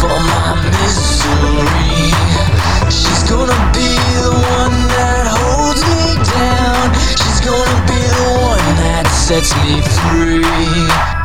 for my misery. She's gonna be the one that holds me down. She's gonna be the one that sets me free.